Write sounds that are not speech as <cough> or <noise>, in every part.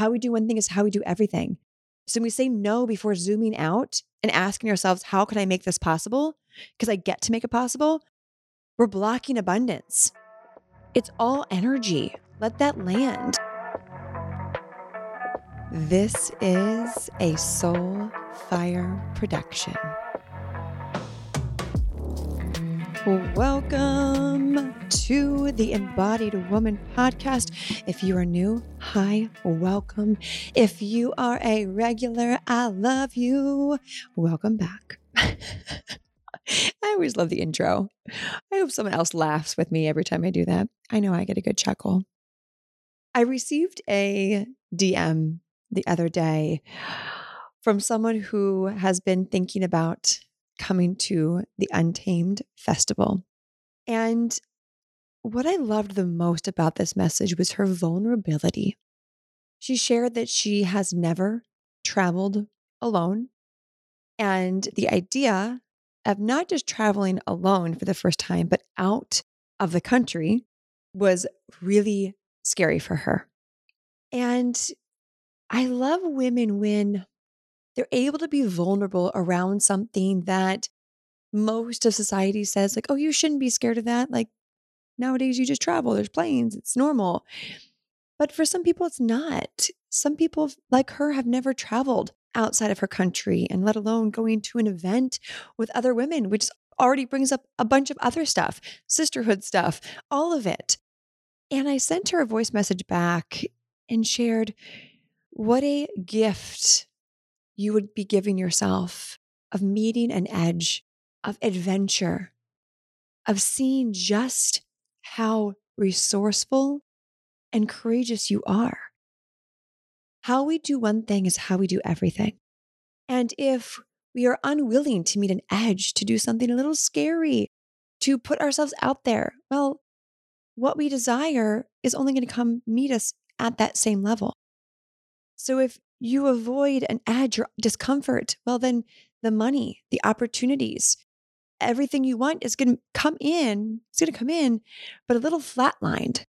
how we do one thing is how we do everything. So when we say no before zooming out and asking ourselves, how can I make this possible? Because I get to make it possible, we're blocking abundance. It's all energy. Let that land. This is a Soul Fire production. Welcome to the Embodied Woman podcast. If you are new, hi, welcome. If you are a regular, I love you. Welcome back. <laughs> I always love the intro. I hope someone else laughs with me every time I do that. I know I get a good chuckle. I received a DM the other day from someone who has been thinking about coming to the Untamed Festival. And what I loved the most about this message was her vulnerability. She shared that she has never traveled alone. And the idea of not just traveling alone for the first time, but out of the country was really scary for her. And I love women when they're able to be vulnerable around something that most of society says, like, oh, you shouldn't be scared of that. Like, nowadays you just travel, there's planes, it's normal. But for some people, it's not. Some people like her have never traveled outside of her country and let alone going to an event with other women, which already brings up a bunch of other stuff, sisterhood stuff, all of it. And I sent her a voice message back and shared what a gift you would be giving yourself of meeting an edge, of adventure, of seeing just how resourceful and courageous you are. How we do one thing is how we do everything. And if we are unwilling to meet an edge, to do something a little scary, to put ourselves out there, well, what we desire is only going to come meet us at that same level. So if you avoid and add your discomfort, well, then the money, the opportunities, everything you want is going to come in. It's going to come in, but a little flatlined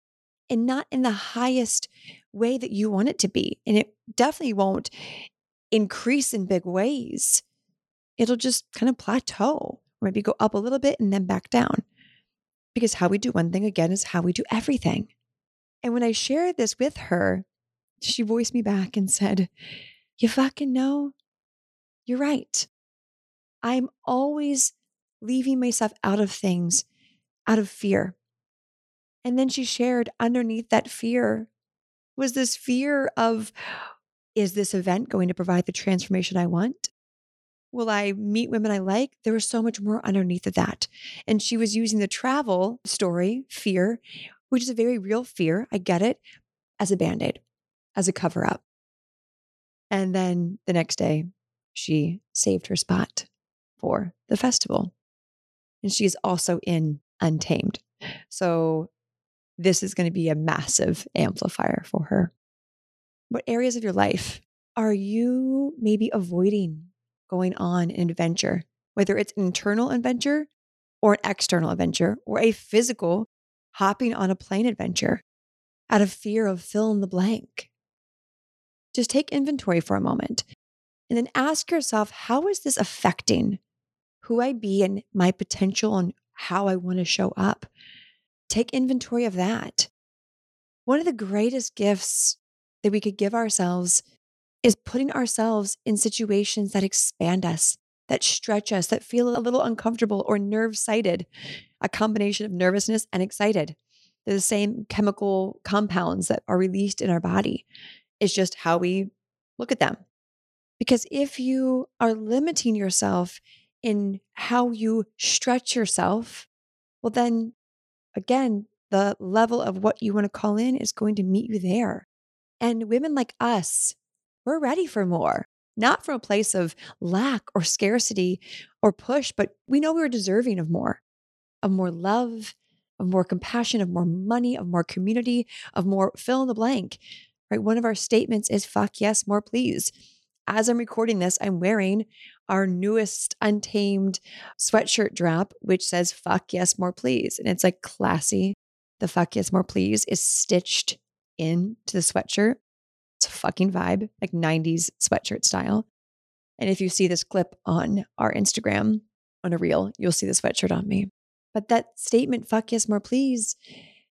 and not in the highest way that you want it to be. And it definitely won't increase in big ways. It'll just kind of plateau, or maybe go up a little bit and then back down. Because how we do one thing again is how we do everything. And when I shared this with her, she voiced me back and said, You fucking know, you're right. I'm always leaving myself out of things out of fear. And then she shared underneath that fear was this fear of is this event going to provide the transformation I want? Will I meet women I like? There was so much more underneath of that. And she was using the travel story, fear, which is a very real fear. I get it, as a band aid as a cover up. And then the next day, she saved her spot for the festival. And she's also in Untamed. So this is going to be a massive amplifier for her. What areas of your life are you maybe avoiding going on an adventure, whether it's an internal adventure or an external adventure or a physical hopping on a plane adventure out of fear of fill in the blank? Just take inventory for a moment and then ask yourself how is this affecting who I be and my potential and how I want to show up? Take inventory of that. One of the greatest gifts that we could give ourselves is putting ourselves in situations that expand us, that stretch us, that feel a little uncomfortable or nerve sighted, a combination of nervousness and excited. They're the same chemical compounds that are released in our body. It's just how we look at them. Because if you are limiting yourself in how you stretch yourself, well, then again, the level of what you want to call in is going to meet you there. And women like us, we're ready for more, not from a place of lack or scarcity or push, but we know we're deserving of more, of more love, of more compassion, of more money, of more community, of more fill in the blank right? One of our statements is fuck yes, more please. As I'm recording this, I'm wearing our newest untamed sweatshirt drop, which says fuck yes, more please. And it's like classy. The fuck yes, more please is stitched into the sweatshirt. It's a fucking vibe, like 90s sweatshirt style. And if you see this clip on our Instagram on a reel, you'll see the sweatshirt on me. But that statement, fuck yes, more please,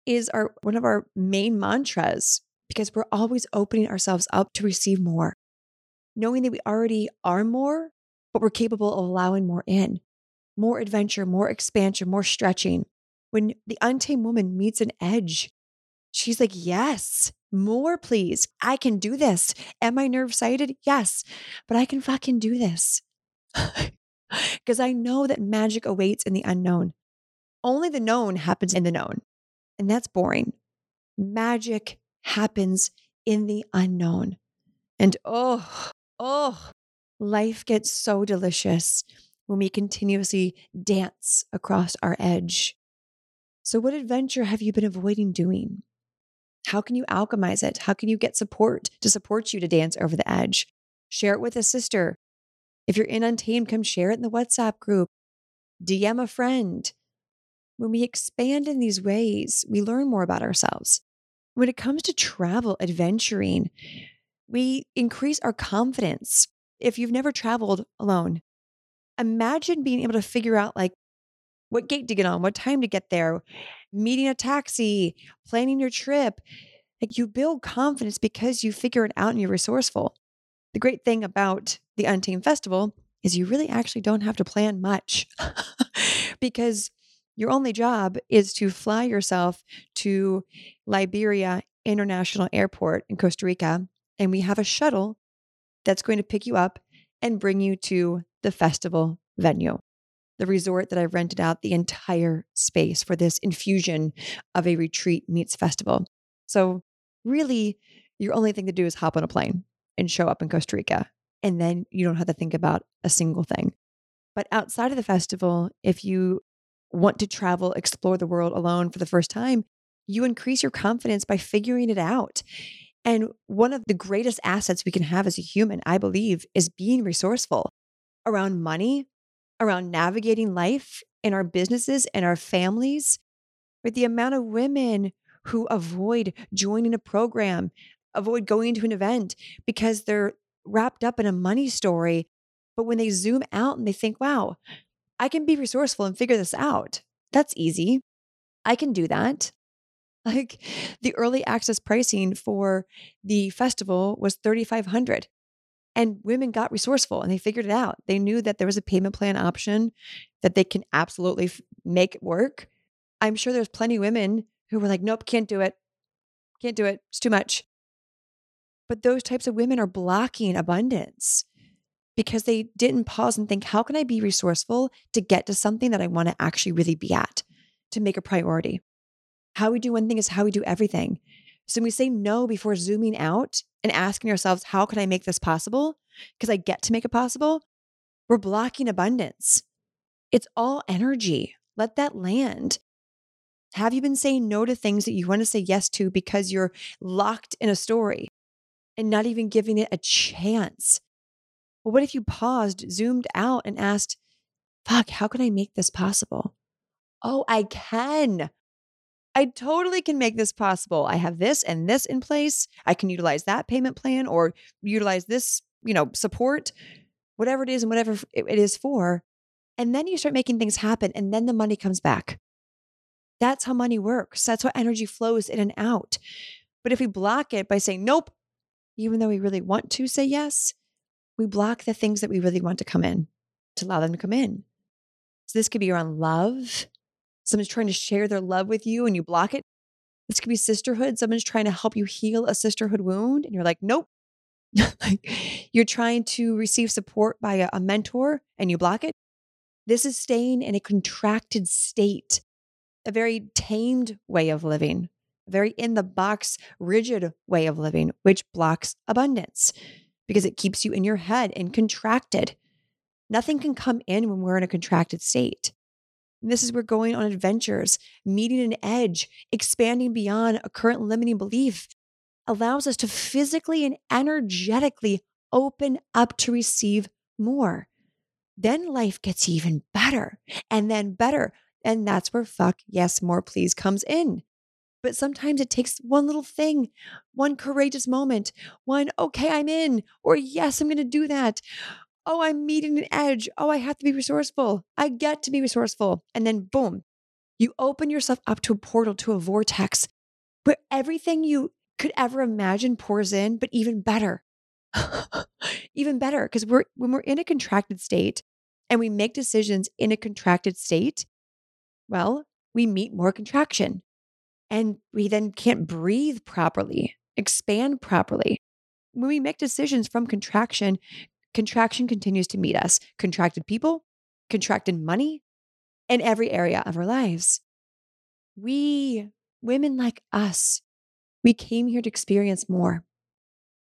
is our one of our main mantras because we're always opening ourselves up to receive more, knowing that we already are more, but we're capable of allowing more in, more adventure, more expansion, more stretching. When the untamed woman meets an edge, she's like, yes, more, please. I can do this. Am I nerve sighted? Yes, but I can fucking do this. <laughs> Because I know that magic awaits in the unknown. Only the known happens in the known. And that's boring. Magic happens in the unknown. And oh, oh, life gets so delicious when we continuously dance across our edge. So, what adventure have you been avoiding doing? How can you alchemize it? How can you get support to support you to dance over the edge? Share it with a sister. If you're in Untamed, come share it in the WhatsApp group. DM a friend. When we expand in these ways, we learn more about ourselves. When it comes to travel, adventuring, we increase our confidence. If you've never traveled alone, imagine being able to figure out like what gate to get on, what time to get there, meeting a taxi, planning your trip. Like you build confidence because you figure it out and you're resourceful. The great thing about the Untamed Festival is you really actually don't have to plan much <laughs> because your only job is to fly yourself to Liberia International Airport in Costa Rica. And we have a shuttle that's going to pick you up and bring you to the festival venue the resort that I've rented out the entire space for this infusion of a retreat meets festival. So, really, your only thing to do is hop on a plane and show up in Costa Rica. And then you don't have to think about a single thing. But outside of the festival, if you want to travel, explore the world alone for the first time, you increase your confidence by figuring it out. And one of the greatest assets we can have as a human, I believe, is being resourceful around money, around navigating life in our businesses and our families, with the amount of women who avoid joining a program, avoid going to an event because they're wrapped up in a money story. But when they zoom out and they think, wow, I can be resourceful and figure this out, that's easy. I can do that. <laughs> Like the early access pricing for the festival was 3500 and women got resourceful and they figured it out. They knew that there was a payment plan option that they can absolutely f- make work. I'm sure there's plenty of women who were like, nope, can't do it. Can't do it. It's too much. But those types of women are blocking abundance because they didn't pause and think, how can I be resourceful to get to something that I want to actually really be at, to make a priority? How we do one thing is how we do everything. So when we say no before zooming out and asking ourselves, how can I make this possible? Because I get to make it possible, we're blocking abundance. It's all energy. Let that land. Have you been saying no to things that you want to say yes to because you're locked in a story and not even giving it a chance? Well, what if you paused, zoomed out, and asked, fuck, how can I make this possible? Oh, I can. I totally can make this possible. I have this and this in place. I can utilize that payment plan or utilize this, you know, support, whatever it is and whatever it is for. And then you start making things happen and then the money comes back. That's how money works. That's how energy flows in and out. But if we block it by saying nope, even though we really want to say yes, we block the things that we really want to come in to allow them to come in. So this could be around love, someone's trying to share their love with you and you block it. This could be sisterhood. Someone's trying to help you heal a sisterhood wound and you're like, nope. <laughs> like you're trying to receive support by a, a mentor and you block it. This is staying in a contracted state, a very tamed way of living, a very in the box, rigid way of living, which blocks abundance because it keeps you in your head and contracted. Nothing can come in when we're in a contracted state. And this is where going on adventures, meeting an edge, expanding beyond a current limiting belief allows us to physically and energetically open up to receive more. Then life gets even better and then better. And that's where fuck yes, more please comes in. But sometimes it takes one little thing, one courageous moment, one, okay, I'm in, or yes, I'm going to do that. Oh, I'm meeting an edge. Oh, I have to be resourceful. I get to be resourceful. And then boom, you open yourself up to a portal, to a vortex where everything you could ever imagine pours in, but even better. <laughs> even better. Because we're when we're in a contracted state and we make decisions in a contracted state, well, we meet more contraction and we then can't breathe properly, expand properly. When we make decisions from contraction, contraction continues to meet us. Contracted people, contracted money, in every area of our lives. We, women like us, we came here to experience more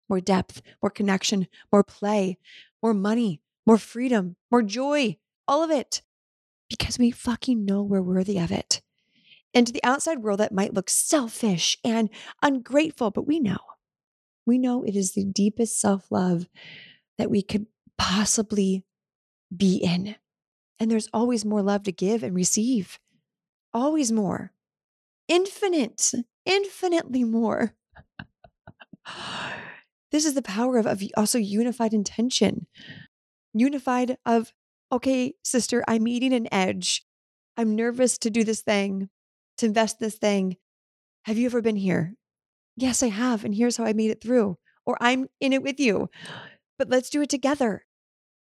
more depth, more connection, more play, more money, more freedom, more joy, all of it, because we fucking know we're worthy of it. And to the outside world, that might look selfish and ungrateful, but we know. We know it is the deepest self love that we could possibly be in. And there's always more love to give and receive, always more, infinite, infinitely more. <gasps> this is the power of, of also unified intention, unified of, okay, sister, I'm meeting an edge. I'm nervous to do this thing to invest this thing. Have you ever been here? Yes, I have. And here's how I made it through. Or I'm in it with you. But let's do it together.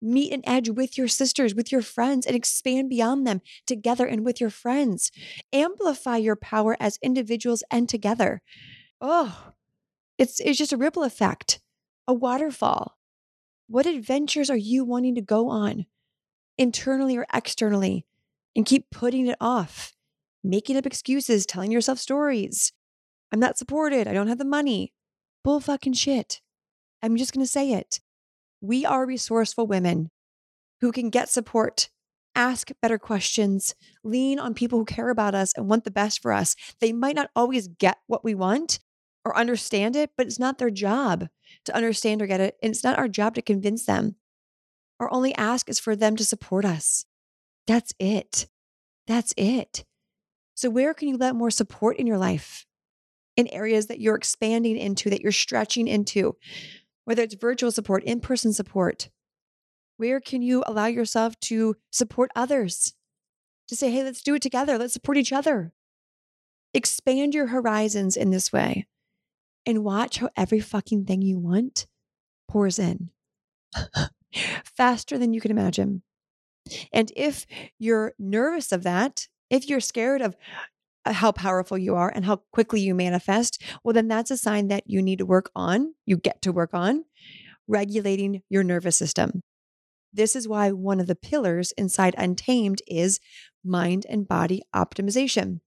Meet an edge with your sisters, with your friends, and expand beyond them together and with your friends. Amplify your power as individuals and together. Oh, it's, it's just a ripple effect, a waterfall. What adventures are you wanting to go on, internally or externally, and keep putting it off? Making up excuses, telling yourself stories. I'm not supported. I don't have the money. Bull fucking shit. I'm just going to say it. We are resourceful women who can get support, ask better questions, lean on people who care about us and want the best for us. They might not always get what we want or understand it, but it's not their job to understand or get it. And it's not our job to convince them. Our only ask is for them to support us. That's it. That's it. So, where can you let more support in your life? In areas that you're expanding into, that you're stretching into, whether it's virtual support, in person support. Where can you allow yourself to support others? To say, hey, let's do it together. Let's support each other. Expand your horizons in this way and watch how every fucking thing you want pours in <laughs> faster than you can imagine. And if you're nervous of that, if you're scared of uh, how powerful you are and how quickly you manifest, well, then that's a sign that you need to work on, you get to work on regulating your nervous system. This is why one of the pillars inside Untamed is mind and body optimization.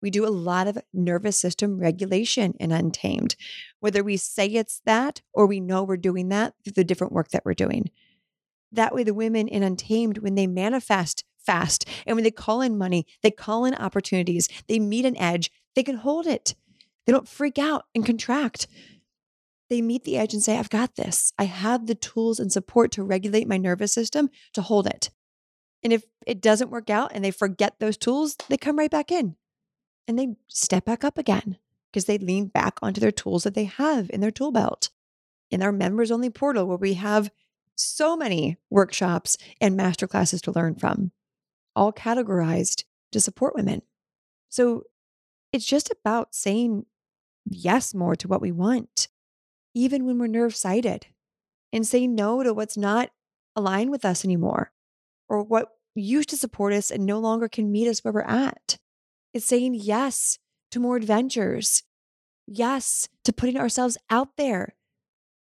We do a lot of nervous system regulation in Untamed, whether we say it's that or we know we're doing that through the different work that we're doing. That way, the women in Untamed, when they manifest fast. And when they call in money, they call in opportunities, they meet an edge, they can hold it. They don't freak out and contract. They meet the edge and say, I've got this. I have the tools and support to regulate my nervous system to hold it. And if it doesn't work out and they forget those tools, they come right back in and they step back up again because they lean back onto their tools that they have in their tool belt. In our members only portal, where we have so many workshops and masterclasses to learn from all categorized to support women. So it's just about saying yes more to what we want, even when we're nerve sighted, and saying no to what's not aligned with us anymore or what used to support us and no longer can meet us where we're at. It's saying yes to more adventures, yes to putting ourselves out there.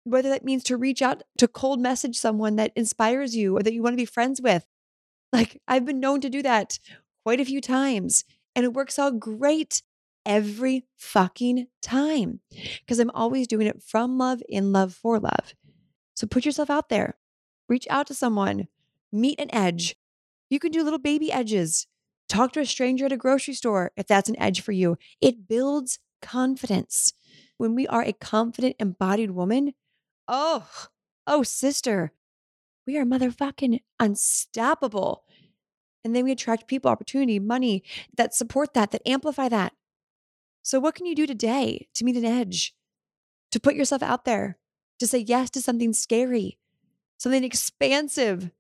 Whether that means to reach out to cold message someone that inspires you or that you want to be friends with, like I've been known to do that quite a few times and it works out great every fucking time because I'm always doing it from love, in love, for love. So put yourself out there, reach out to someone, meet an edge. You can do little baby edges. Talk to a stranger at a grocery store if that's an edge for you. It builds confidence. When we are a confident, embodied woman, oh, oh, sister, we are motherfucking unstoppable. And then we attract people, opportunity, money that support that, that amplify that. So, what can you do today to meet an edge, to put yourself out there, to say yes to something scary, something expansive?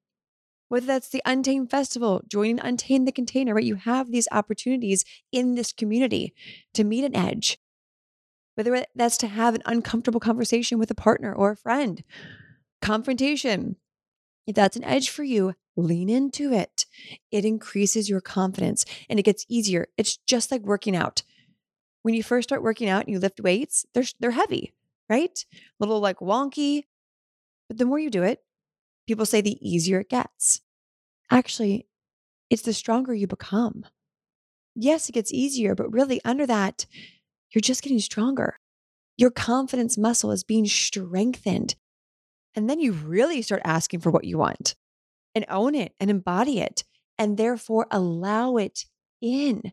Whether that's the Untamed Festival, joining Untamed the Container, right? You have these opportunities in this community to meet an edge, whether that's to have an uncomfortable conversation with a partner or a friend, confrontation. If that's an edge for you, lean into it. It increases your confidence and it gets easier. It's just like working out. When you first start working out and you lift weights, they're, they're heavy, right? A little like wonky. But the more you do it, people say the easier it gets. Actually, it's the stronger you become. Yes, it gets easier, but really under that, you're just getting stronger. Your confidence muscle is being strengthened. And then you really start asking for what you want and own it and embody it and therefore allow it in.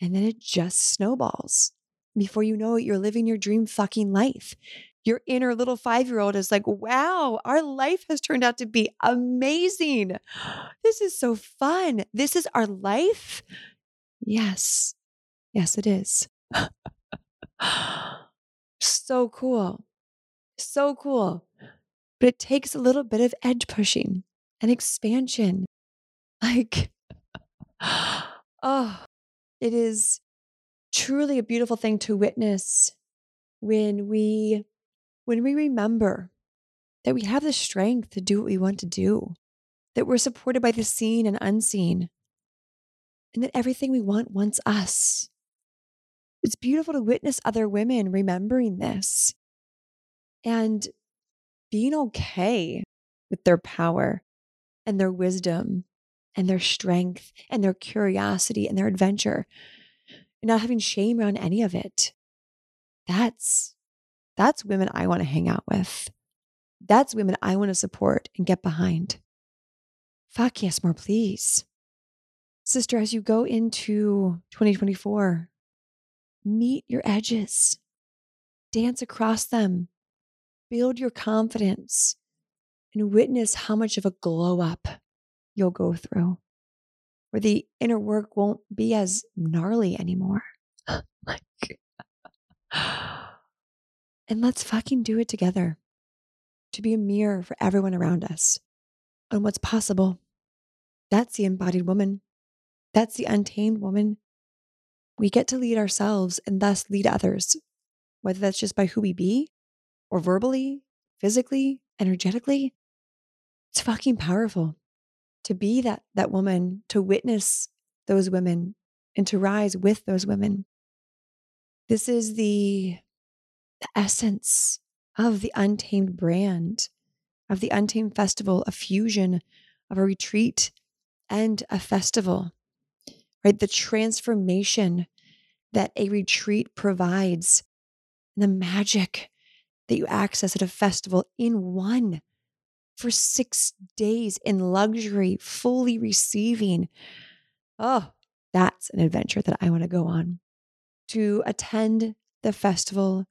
And then it just snowballs. Before you know it, you're living your dream fucking life. Your inner little five year old is like, wow, our life has turned out to be amazing. This is so fun. This is our life. Yes. Yes, it is. <gasps> so cool. So cool. But it takes a little bit of edge pushing and expansion. <laughs> Like, oh, it is truly a beautiful thing to witness when we when we remember that we have the strength to do what we want to do, that we're supported by the seen and unseen, and that everything we want wants us. It's beautiful to witness other women remembering this and being okay with their power and their wisdom and their strength and their curiosity and their adventure and not having shame around any of it. That's that's women I want to hang out with. That's women I want to support and get behind. Fuck yes, more please. Sister, as you go into 2024, meet your edges, dance across them, build your confidence, and witness how much of a glow up you'll go through, where the inner work won't be as gnarly anymore. <laughs> Oh like, and let's fucking do it together to be a mirror for everyone around us on what's possible. That's the embodied woman. That's the untamed woman. We get to lead ourselves and thus lead others, whether that's just by who we be or verbally, physically, energetically. It's fucking powerful to be that that woman, to witness those women and to rise with those women. This is the, the essence of the Untamed brand, of the Untamed Festival, a fusion of a retreat and a festival, right? The transformation that a retreat provides, the magic that you access at a festival in one for six days in luxury, fully receiving. Oh, that's an adventure that I want to go on. To attend the festival,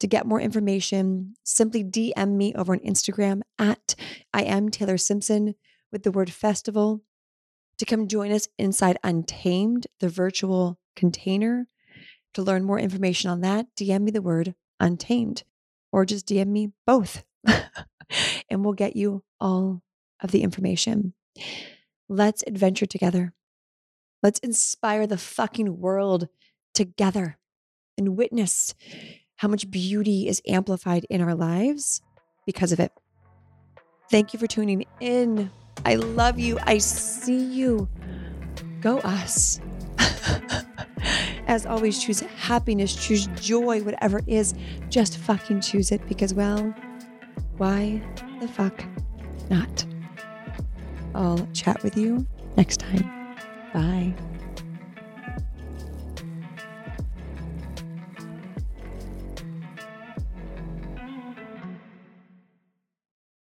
to get more information, simply DM me over on Instagram at I am Taylor Simpson with the word festival. To come join us inside Untamed, the virtual container. To learn more information on that, DM me the word Untamed or just DM me both. <laughs> and we'll get you all of the information. Let's adventure together. Let's inspire the fucking world together and witness how much beauty is amplified in our lives because of it. Thank you for tuning in. I love you. I see you. Go us. <laughs> As always, choose happiness, choose joy, whatever it is. Just fucking choose it because, well, why the fuck not? I'll chat with you next time. Bye.